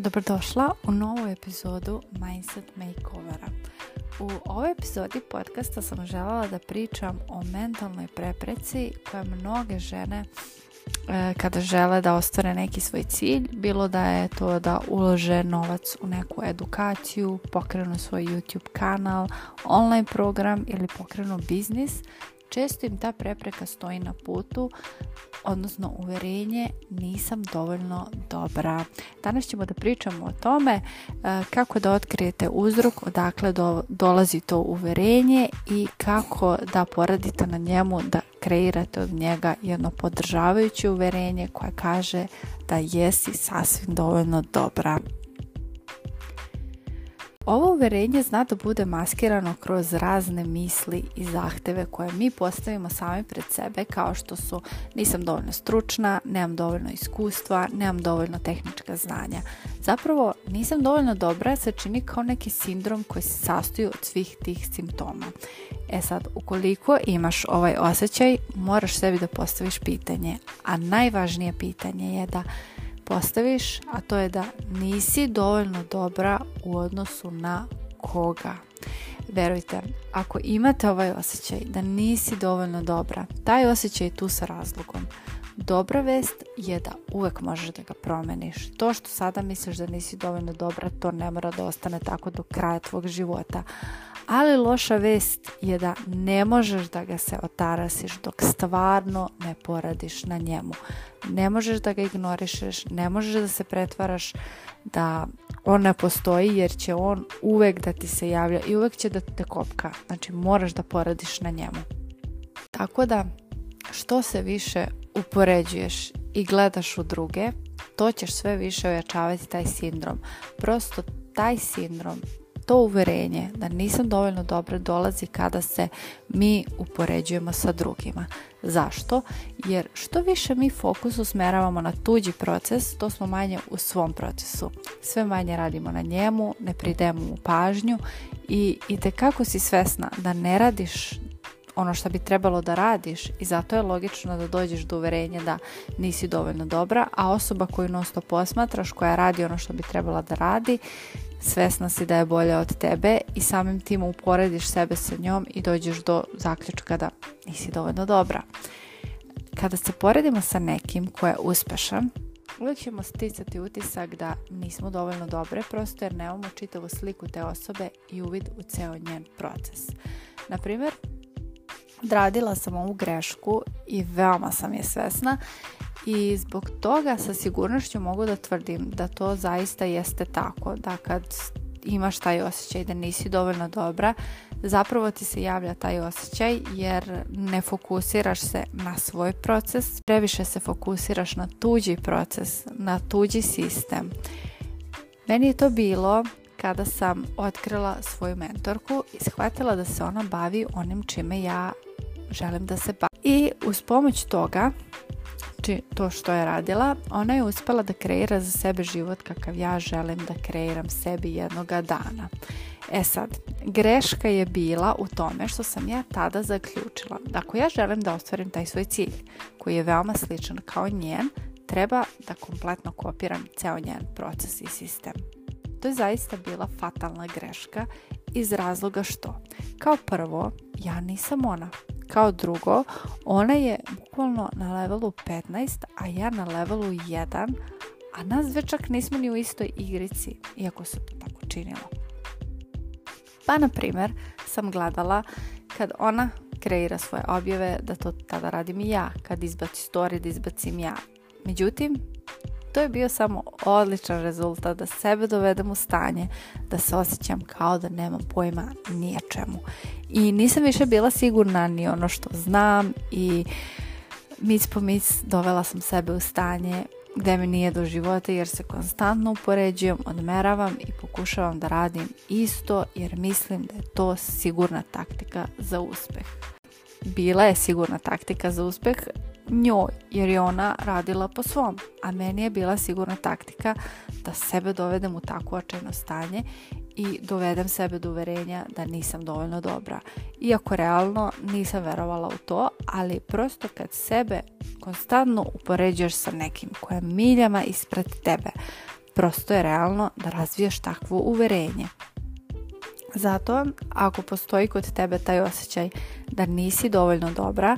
Dobrodošla u novu epizodu Mindset Makeovera. U ovoj epizodi podcasta sam željela da pričam o mentalnoj prepreci koja mnoge žene e, kada žele da ostvare neki svoj cilj, bilo da je to da ulože novac u neku edukaciju, pokrenu svoj YouTube kanal, online program ili pokrenu biznis, Često im ta prepreka stoji na putu, odnosno uverenje nisam dovoljno dobra. Danas ćemo da pričamo o tome e, kako da otkrijete uzrok, odakle dolazi to uverenje i kako da poradite na njemu da kreirate od njega jedno podržavajuće uverenje koje kaže da jesi sasvim dovoljno dobra. Ovo uverenje zna da bude maskirano kroz razne misli i zahteve koje mi postavimo sami pred sebe kao što su nisam dovoljno stručna, nemam dovoljno iskustva, nemam dovoljno tehnička znanja. Zapravo nisam dovoljno dobra se čini kao neki sindrom koji se sastoji od svih tih simptoma. E sad, ukoliko imaš ovaj osjećaj, moraš sebi da postaviš pitanje, a najvažnije pitanje je da postaviš, a to je da nisi dovoljno dobra u odnosu na koga. Verujte, ako imate ovaj osjećaj da nisi dovoljno dobra, taj osjećaj je tu sa razlogom. Dobra vest je da uvek možeš da ga promeniš. To što sada misliš da nisi dovoljno dobra, to ne mora da ostane tako do kraja tvog života ali loša vest je da ne možeš da ga se otarasiš dok stvarno ne poradiš na njemu. Ne možeš da ga ignorišeš, ne možeš da se pretvaraš da on ne postoji jer će on uvek da ti se javlja i uvek će da te kopka. Znači moraš da poradiš na njemu. Tako da što se više upoređuješ i gledaš u druge, to ćeš sve više ojačavati taj sindrom. Prosto taj sindrom to uverenje da nisam dovoljno dobra dolazi kada se mi upoređujemo sa drugima. Zašto? Jer što više mi fokus usmeravamo na tuđi proces, to smo manje u svom procesu. Sve manje radimo na njemu, ne pridemo mu pažnju i, i tekako si svesna da ne radiš ono što bi trebalo da radiš i zato je logično da dođeš do uverenja da nisi dovoljno dobra, a osoba koju non stop posmatraš, koja radi ono što bi trebala da radi, svesna si da je bolja od tebe i samim tim uporediš sebe sa njom i dođeš do zaključka da nisi dovoljno dobra. Kada se poredimo sa nekim ko je uspešan, uvijek ćemo sticati utisak da nismo dovoljno dobre, prosto jer nemamo čitavu sliku te osobe i uvid u ceo njen proces. Naprimjer, odradila sam ovu grešku i veoma sam je svesna i zbog toga sa sigurnošću mogu da tvrdim da to zaista jeste tako, da kad imaš taj osjećaj da nisi dovoljno dobra, zapravo ti se javlja taj osjećaj jer ne fokusiraš se na svoj proces, previše se fokusiraš na tuđi proces, na tuđi sistem. Meni je to bilo kada sam otkrila svoju mentorku i shvatila da se ona bavi onim čime ja želim da se bavim. I uz pomoć toga, či znači, to što je radila, ona je uspela da kreira za sebe život kakav ja želim da kreiram sebi jednoga dana. E sad, greška je bila u tome što sam ja tada zaključila da ako ja želim da ostvarim taj svoj cilj, koji je veoma sličan kao njen, treba da kompletno kopiram ceo njen proces i sistem. To je zaista bila fatalna greška iz razloga što, kao prvo, ja nisam ona, kao drugo, ona je bukvalno na levelu 15, a ja na levelu 1, a nas dve čak nismo ni u istoj igrici, iako se to tako činilo. Pa, na primjer, sam gledala kad ona kreira svoje objave, da to tada radim i ja, kad izbaci story, da izbacim ja. Međutim, to je bio samo odličan rezultat da sebe dovedem u stanje da se osjećam kao da nemam pojma čemu. I nisam više bila sigurna ni ono što znam i mic po mic dovela sam sebe u stanje gde mi nije do života jer se konstantno upoređujem, odmeravam i pokušavam da radim isto jer mislim da je to sigurna taktika za uspeh. Bila je sigurna taktika za uspeh njoj jer je ona radila po svom a meni je bila sigurna taktika da sebe dovedem u takvo očajno stanje i dovedem sebe do uverenja da nisam dovoljno dobra iako realno nisam verovala u to ali prosto kad sebe konstantno upoređuješ sa nekim koja miljama ispred tebe prosto je realno da razviješ takvo uverenje zato ako postoji kod tebe taj osjećaj da nisi dovoljno dobra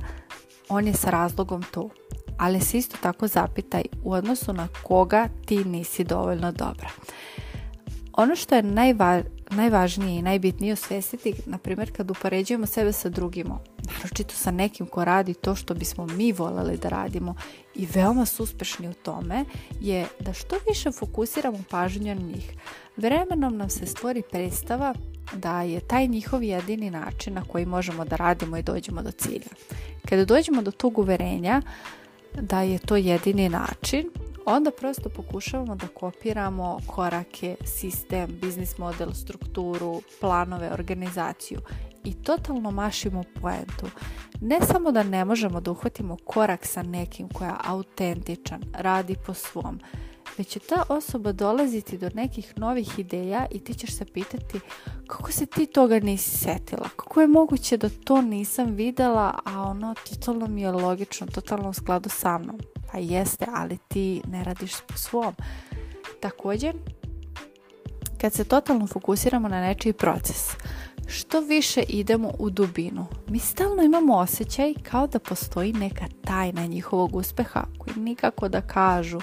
on je sa razlogom tu. Ali se isto tako zapitaj u odnosu na koga ti nisi dovoljno dobra. Ono što je najva, najvažnije i najbitnije osvijestiti, na primjer kad upoređujemo sebe sa drugima, naročito sa nekim ko radi to što bismo mi voljeli da radimo i veoma su uspešni u tome, je da što više fokusiramo pažnju na njih. Vremenom nam se stvori predstava da je taj njihov jedini način na koji možemo da radimo i dođemo do cilja. Kada dođemo do tog uverenja da je to jedini način, onda prosto pokušavamo da kopiramo korake, sistem, biznis model, strukturu, planove, organizaciju i totalno mašimo poentu. Ne samo da ne možemo da uhvatimo korak sa nekim koja je autentičan, radi po svom, Dakle, će ta osoba dolaziti do nekih novih ideja i ti ćeš se pitati kako se ti toga nisi setila, kako je moguće da to nisam videla, a ono totalno mi je logično, totalno u skladu sa mnom. Pa jeste, ali ti ne radiš po svom. Također, kad se totalno fokusiramo na nečiji proces, što više idemo u dubinu, mi stalno imamo osjećaj kao da postoji neka tajna njihovog uspeha koju nikako da kažu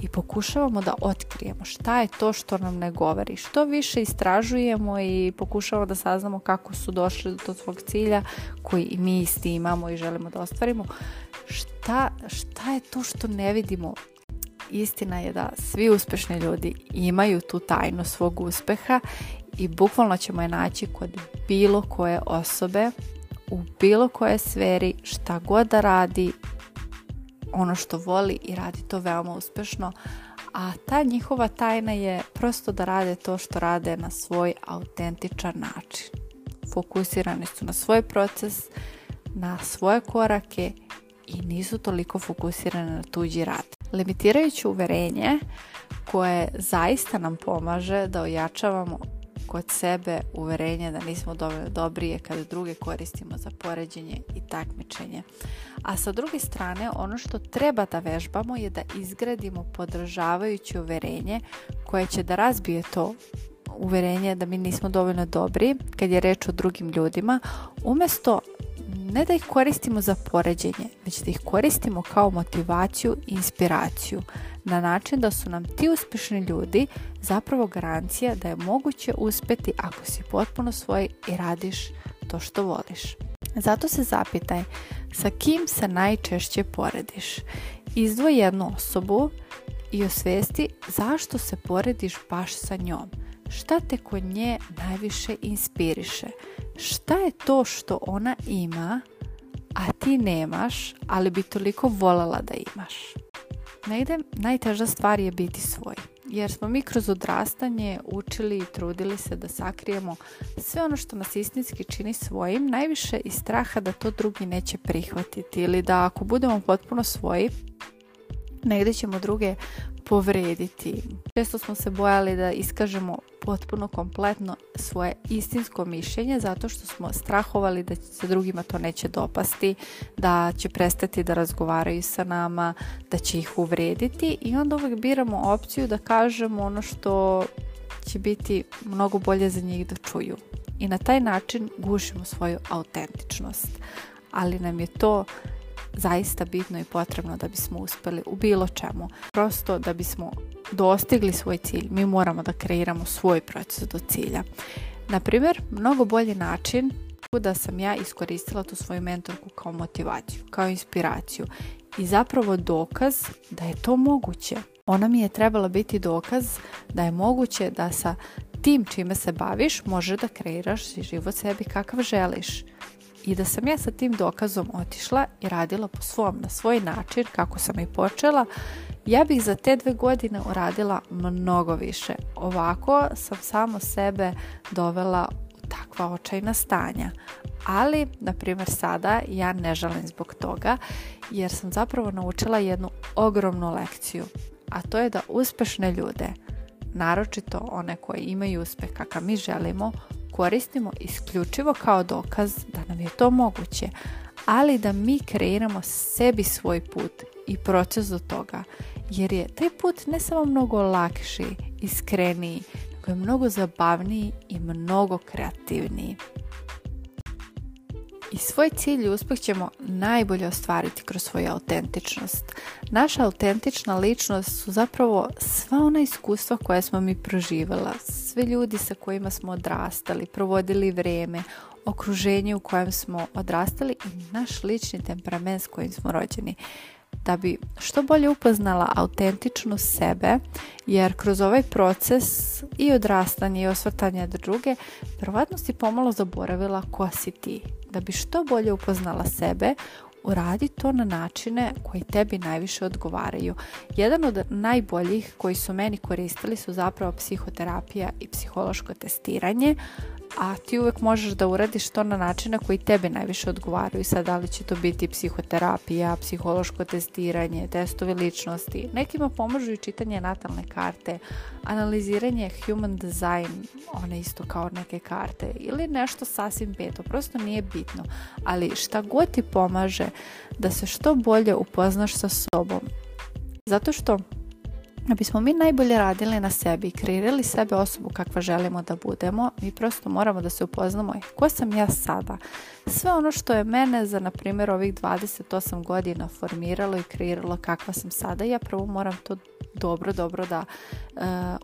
i pokušavamo da otkrijemo šta je to što nam ne govori. Što više istražujemo i pokušavamo da saznamo kako su došli do svog cilja koji i mi isti imamo i želimo da ostvarimo, šta, šta je to što ne vidimo, istina je da svi uspešni ljudi imaju tu tajnu svog uspeha i bukvalno ćemo je naći kod bilo koje osobe u bilo koje sferi, šta god da radi, ono što voli i radi to veoma uspešno, a ta njihova tajna je prosto da rade to što rade na svoj autentičan način. Fokusirani su na svoj proces, na svoje korake i nisu toliko fokusirani na tuđi rad. limitirajući uverenje koje zaista nam pomaže da ojačavamo kod sebe uverenje da nismo dovoljno dobri kada druge koristimo za poređenje i takmičenje. A sa druge strane, ono što treba da vežbamo je da izgradimo podržavajuće uverenje koje će da razbije to uverenje da mi nismo dovoljno dobri kad je reč o drugim ljudima, umesto ne da ih koristimo za poređenje, već da ih koristimo kao motivaciju i inspiraciju na način da su nam ti uspješni ljudi zapravo garancija da je moguće uspjeti ako si potpuno svoj i radiš to što voliš. Zato se zapitaj sa kim se najčešće porediš. Izdvoj jednu osobu i osvesti zašto se porediš baš sa njom. Šta te kod nje najviše inspiriše? šta je to što ona ima, a ti nemaš, ali bi toliko voljela da imaš. Negde najteža stvar je biti svoj. Jer smo mi kroz odrastanje učili i trudili se da sakrijemo sve ono što nas istinski čini svojim, najviše iz straha da to drugi neće prihvatiti ili da ako budemo potpuno svoji, negde ćemo druge povrediti. Često smo se bojali da iskažemo potpuno kompletno svoje istinsko mišljenje zato što smo strahovali da se drugima to neće dopasti, da će prestati da razgovaraju sa nama, da će ih uvrediti i onda uvijek biramo opciju da kažemo ono što će biti mnogo bolje za njih da čuju. I na taj način gušimo svoju autentičnost. Ali nam je to zaista bitno i potrebno da bismo uspjeli u bilo čemu. Prosto da bismo dostigli svoj cilj, mi moramo da kreiramo svoj proces do cilja. Na primjer, mnogo bolji način da sam ja iskoristila tu svoju mentorku kao motivaciju, kao inspiraciju i zapravo dokaz da je to moguće. Ona mi je trebala biti dokaz da je moguće da sa tim čime se baviš možeš da kreiraš život sebi kakav želiš i da sam ja sa tim dokazom otišla i radila po svom, na svoj način kako sam i počela, ja bih za te dve godine uradila mnogo više. Ovako sam samo sebe dovela u takva očajna stanja. Ali, na primjer, sada ja ne žalim zbog toga jer sam zapravo naučila jednu ogromnu lekciju, a to je da uspešne ljude, naročito one koji imaju uspeh kakav mi želimo, koristimo isključivo kao dokaz da nam je to moguće, ali da mi kreiramo sebi svoj put i proces do toga. Jer je taj put ne samo mnogo lakši, iskreniji, nego je mnogo zabavniji i mnogo kreativniji. I svoj cilj i uspjeh ćemo najbolje ostvariti kroz svoju autentičnost. Naša autentična ličnost su zapravo sva ona iskustva koja smo mi proživjela, sve ljudi sa kojima smo odrastali, provodili vrijeme, okruženje u kojem smo odrastali i naš lični temperament s kojim smo rođeni da bi što bolje upoznala autentičnu sebe, jer kroz ovaj proces i odrastanje i osvrtanje druge, vjerovatno si pomalo zaboravila ko si ti. Da bi što bolje upoznala sebe, uradi to na načine koji tebi najviše odgovaraju. Jedan od najboljih koji su meni koristili su zapravo psihoterapija i psihološko testiranje, a ti uvek možeš da uradiš to na način na koji tebi najviše odgovaraju. Sad, da li će to biti psihoterapija, psihološko testiranje, testovi ličnosti. Nekima pomažu i čitanje natalne karte, analiziranje human design, one isto kao neke karte, ili nešto sasvim peto, prosto nije bitno. Ali šta god ti pomaže da se što bolje upoznaš sa sobom. Zato što da bismo mi najbolje radili na sebi i kreirali sebe osobu kakva želimo da budemo, mi prosto moramo da se upoznamo e, ko sam ja sada. Sve ono što je mene za, na primjer, ovih 28 godina formiralo i kreiralo kakva sam sada, ja prvo moram to dobro, dobro da e,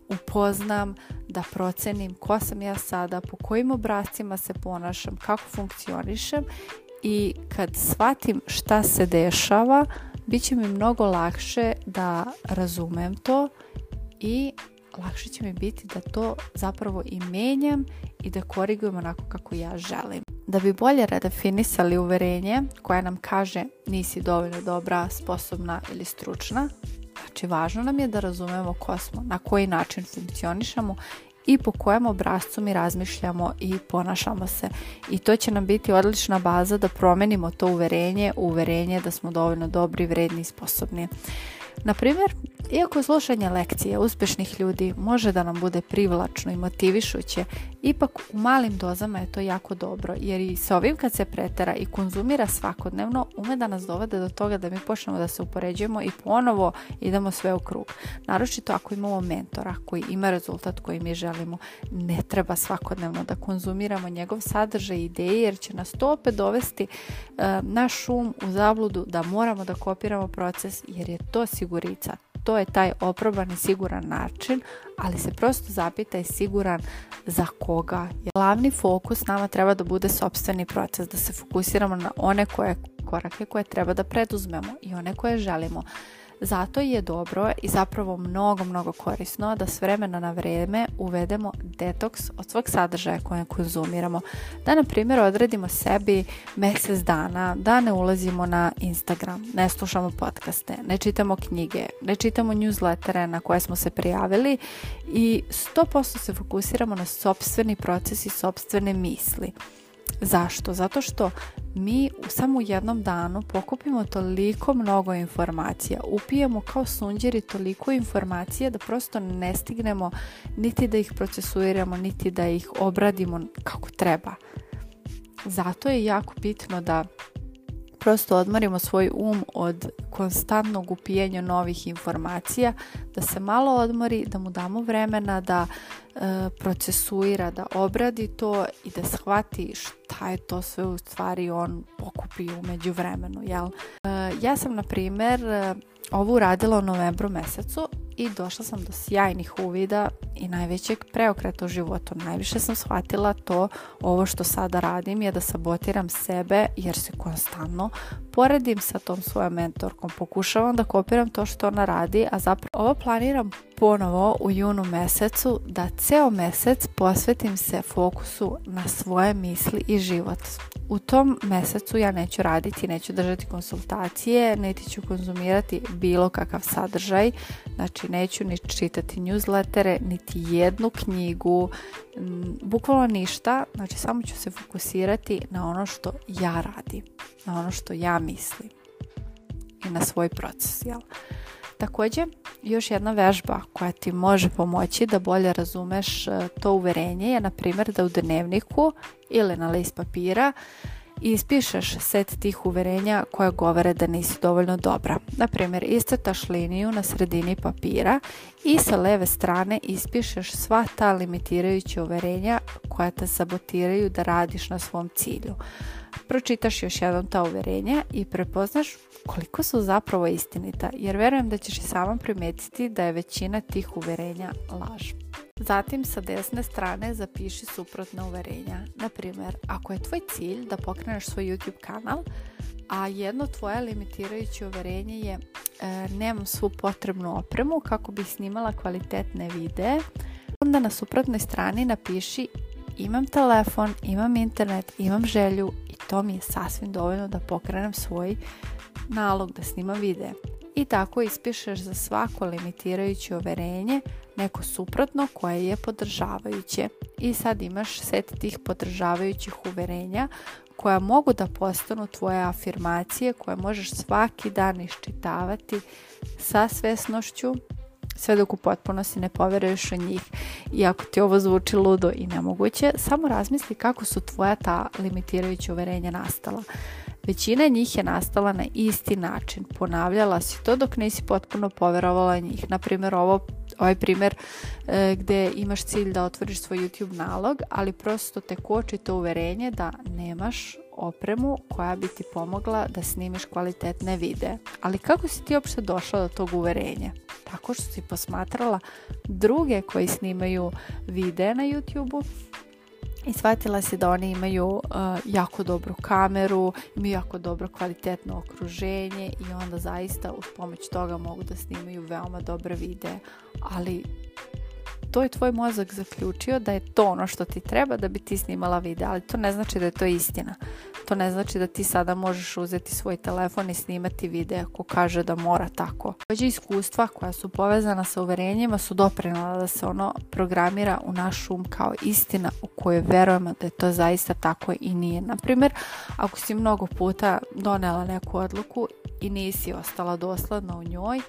upoznam, da procenim ko sam ja sada, po kojim obrazcima se ponašam, kako funkcionišem i kad shvatim šta se dešava, bit će mi mnogo lakše da razumem to i lakše će mi biti da to zapravo i menjam i da korigujem onako kako ja želim. Da bi bolje redefinisali uverenje koje nam kaže nisi dovoljno dobra, sposobna ili stručna, znači važno nam je da razumemo ko smo, na koji način funkcionišemo i po kojem obrazcu mi razmišljamo i ponašamo se. I to će nam biti odlična baza da promenimo to uverenje, uverenje da smo dovoljno dobri, vredni i sposobni. Na primjer, iako slušanje lekcije uspješnih ljudi može da nam bude privlačno i motivišuće, ipak u malim dozama je to jako dobro, jer i sa ovim kad se pretera i konzumira svakodnevno, ume da nas dovede do toga da mi počnemo da se upoređujemo i ponovo idemo sve u krug. Naročito ako imamo mentora koji ima rezultat koji mi želimo, ne treba svakodnevno da konzumiramo njegov sadržaj i ideje, jer će nas to opet dovesti uh, e, naš um u zabludu da moramo da kopiramo proces, jer je to sigurno to je taj oproban i siguran način, ali se prosto i siguran za koga. Glavni fokus nama treba da bude sobstveni proces, da se fokusiramo na one koje korake koje treba da preduzmemo i one koje želimo. Zato je dobro i zapravo mnogo, mnogo korisno da s vremena na vrijeme uvedemo detoks od svog sadržaja koje konzumiramo. Da, na primjer, odredimo sebi mjesec dana da ne ulazimo na Instagram, ne slušamo podcaste, ne čitamo knjige, ne čitamo newslettere na koje smo se prijavili i 100% se fokusiramo na sobstveni proces i sobstvene misli. Zašto? Zato što mi samo jednom danu pokupimo toliko mnogo informacija, upijemo kao sunđeri toliko informacija da prosto ne stignemo niti da ih procesuiramo, niti da ih obradimo kako treba. Zato je jako bitno da prosto odmorimo svoj um od konstantnog upijenja novih informacija, da se malo odmori, da mu damo vremena da e, procesuira, da obradi to i da shvati šta je to sve u stvari on pokupio umeđu vremenu. Jel? E, ja sam, na primjer, e, ovo uradila u novembru mesecu i došla sam do sjajnih uvida i najvećeg preokreta u životu. Najviše sam shvatila to ovo što sada radim je da sabotiram sebe jer se konstantno poredim sa tom svojom mentorkom. Pokušavam da kopiram to što ona radi, a zapravo ovo planiram ponovo u junu mesecu da ceo mjesec posvetim se fokusu na svoje misli i život. U tom mesecu ja neću raditi, neću držati konsultacije, niti ću konzumirati bilo kakav sadržaj, znači neću ni čitati newslettere, niti jednu knjigu, bukvalo ništa, znači samo ću se fokusirati na ono što ja radim, na ono što ja mislim i na svoj proces, jel'? Takođe, još jedna vežba koja ti može pomoći da bolje razumeš e, to uverenje je, na primjer, da u dnevniku ili na list papira ispišeš set tih uverenja koja govore da nisi dovoljno dobra. Na primjer, istrtaš liniju na sredini papira i sa leve strane ispišeš sva ta limitirajuća uverenja koja te sabotiraju da radiš na svom cilju. Pročitaš još jednom ta uverenja i prepoznaš koliko su zapravo istinita, jer vjerujem da ćeš i sama primijetiti da je većina tih uverenja laž. Zatim sa desne strane zapiši suprotna uverenja. Na ako je tvoj cilj da pokreneš svoj YouTube kanal, a jedno tvoje limitirajuće uverenje je e, nemam svu potrebnu opremu kako bih snimala kvalitetne videe, onda na suprotnoj strani napiši imam telefon, imam internet, imam želju i to mi je sasvim dovoljno da pokrenem svoj nalog da snimam videe i tako ispišeš za svako limitirajuće overenje neko suprotno koje je podržavajuće. I sad imaš set tih podržavajućih uverenja koja mogu da postanu tvoje afirmacije koje možeš svaki dan iščitavati sa svesnošću sve dok u potpunosti ne poveruješ u njih. I ako ti ovo zvuči ludo i nemoguće, samo razmisli kako su tvoja ta limitirajuća uverenja nastala. Većina njih je nastala na isti način. Ponavljala si to dok nisi potpuno poverovala njih. Na primjer, ovo ovaj primjer e, gdje imaš cilj da otvoriš svoj YouTube nalog, ali prosto te koči to uverenje da nemaš opremu koja bi ti pomogla da snimiš kvalitetne videe. Ali kako si ti uopće došla do tog uverenja? Tako što si posmatrala druge koji snimaju videe na YouTubeu i shvatila se da oni imaju uh, jako dobru kameru, imaju jako dobro kvalitetno okruženje i onda zaista uz pomoć toga mogu da snimaju veoma dobre videe, ali to je tvoj mozak zaključio da je to ono što ti treba da bi ti snimala video, ali to ne znači da je to istina. To ne znači da ti sada možeš uzeti svoj telefon i snimati video ako kaže da mora tako. Također iskustva koja su povezana sa uverenjima su doprinala da se ono programira u naš um kao istina u kojoj verujemo da je to zaista tako i nije. Naprimjer, ako si mnogo puta donela neku odluku i nisi ostala dosladna u njoj,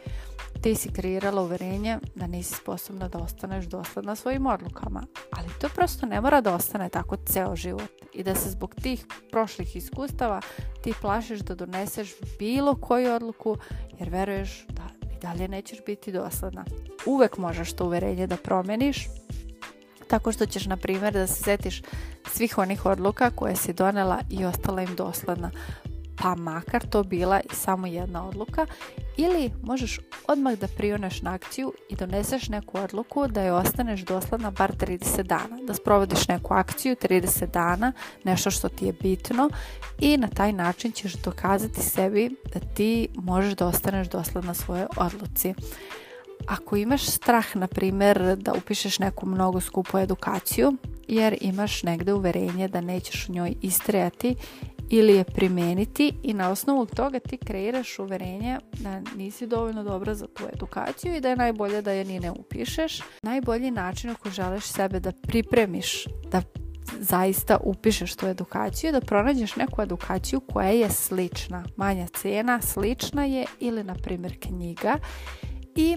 ti si kreirala uverenje da nisi sposobna da ostaneš dosljedna svojim odlukama, ali to prosto ne mora da ostane tako ceo život i da se zbog tih prošlih iskustava ti plašiš da doneseš bilo koju odluku jer veruješ da i dalje nećeš biti dosadna. Uvek možeš to uverenje da promeniš tako što ćeš na primjer da se setiš svih onih odluka koje si donela i ostala im dosledna pa makar to bila i samo jedna odluka ili možeš odmah da prioneš na akciju i doneseš neku odluku da je ostaneš doslovno bar 30 dana, da sprovodiš neku akciju 30 dana, nešto što ti je bitno i na taj način ćeš dokazati sebi da ti možeš da ostaneš na svoje odluci. Ako imaš strah, na primjer, da upišeš neku mnogo skupu edukaciju, jer imaš negde uverenje da nećeš u njoj istrijati ili je primijeniti i na osnovu toga ti kreiraš uverenje da nisi dovoljno dobra za tu edukaciju i da je najbolje da je ni ne upišeš. Najbolji način ako želeš sebe da pripremiš da zaista upišeš tu edukaciju da pronađeš neku edukaciju koja je slična. Manja cena, slična je ili na primjer knjiga i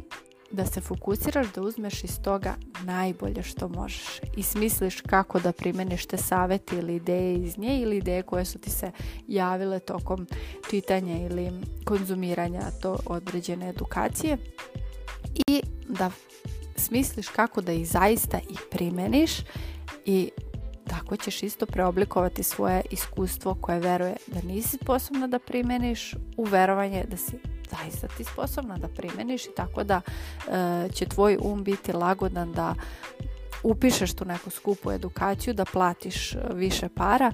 da se fokusiraš da uzmeš iz toga najbolje što možeš i smisliš kako da primeniš te savete ili ideje iz nje ili ideje koje su ti se javile tokom čitanja ili konzumiranja to određene edukacije i da smisliš kako da ih zaista i primeniš i tako ćeš isto preoblikovati svoje iskustvo koje veruje da nisi sposobna da primeniš u verovanje da si zaista ti sposobna da primeniš i tako da e, će tvoj um biti lagodan da upišeš tu neku skupu edukaciju, da platiš e, više para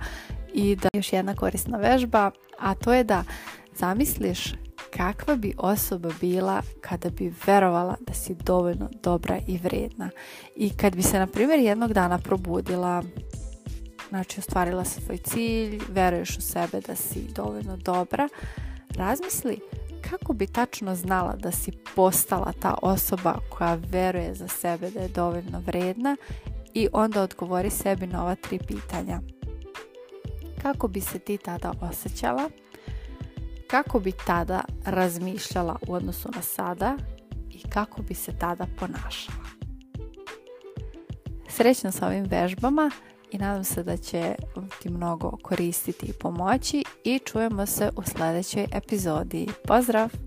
i da još jedna korisna vežba, a to je da zamisliš kakva bi osoba bila kada bi verovala da si dovoljno dobra i vrijedna. I kad bi se, na primjer, jednog dana probudila, znači ostvarila svoj cilj, veruješ u sebe da si dovoljno dobra, razmisli kako bi tačno znala da si postala ta osoba koja veruje za sebe da je dovoljno vredna i onda odgovori sebi na ova tri pitanja. Kako bi se ti tada osjećala? Kako bi tada razmišljala u odnosu na sada i kako bi se tada ponašala? Srećno sa ovim vežbama i nadam se da će ti mnogo koristiti i pomoći i čujemo se u sljedećoj epizodi. Pozdrav!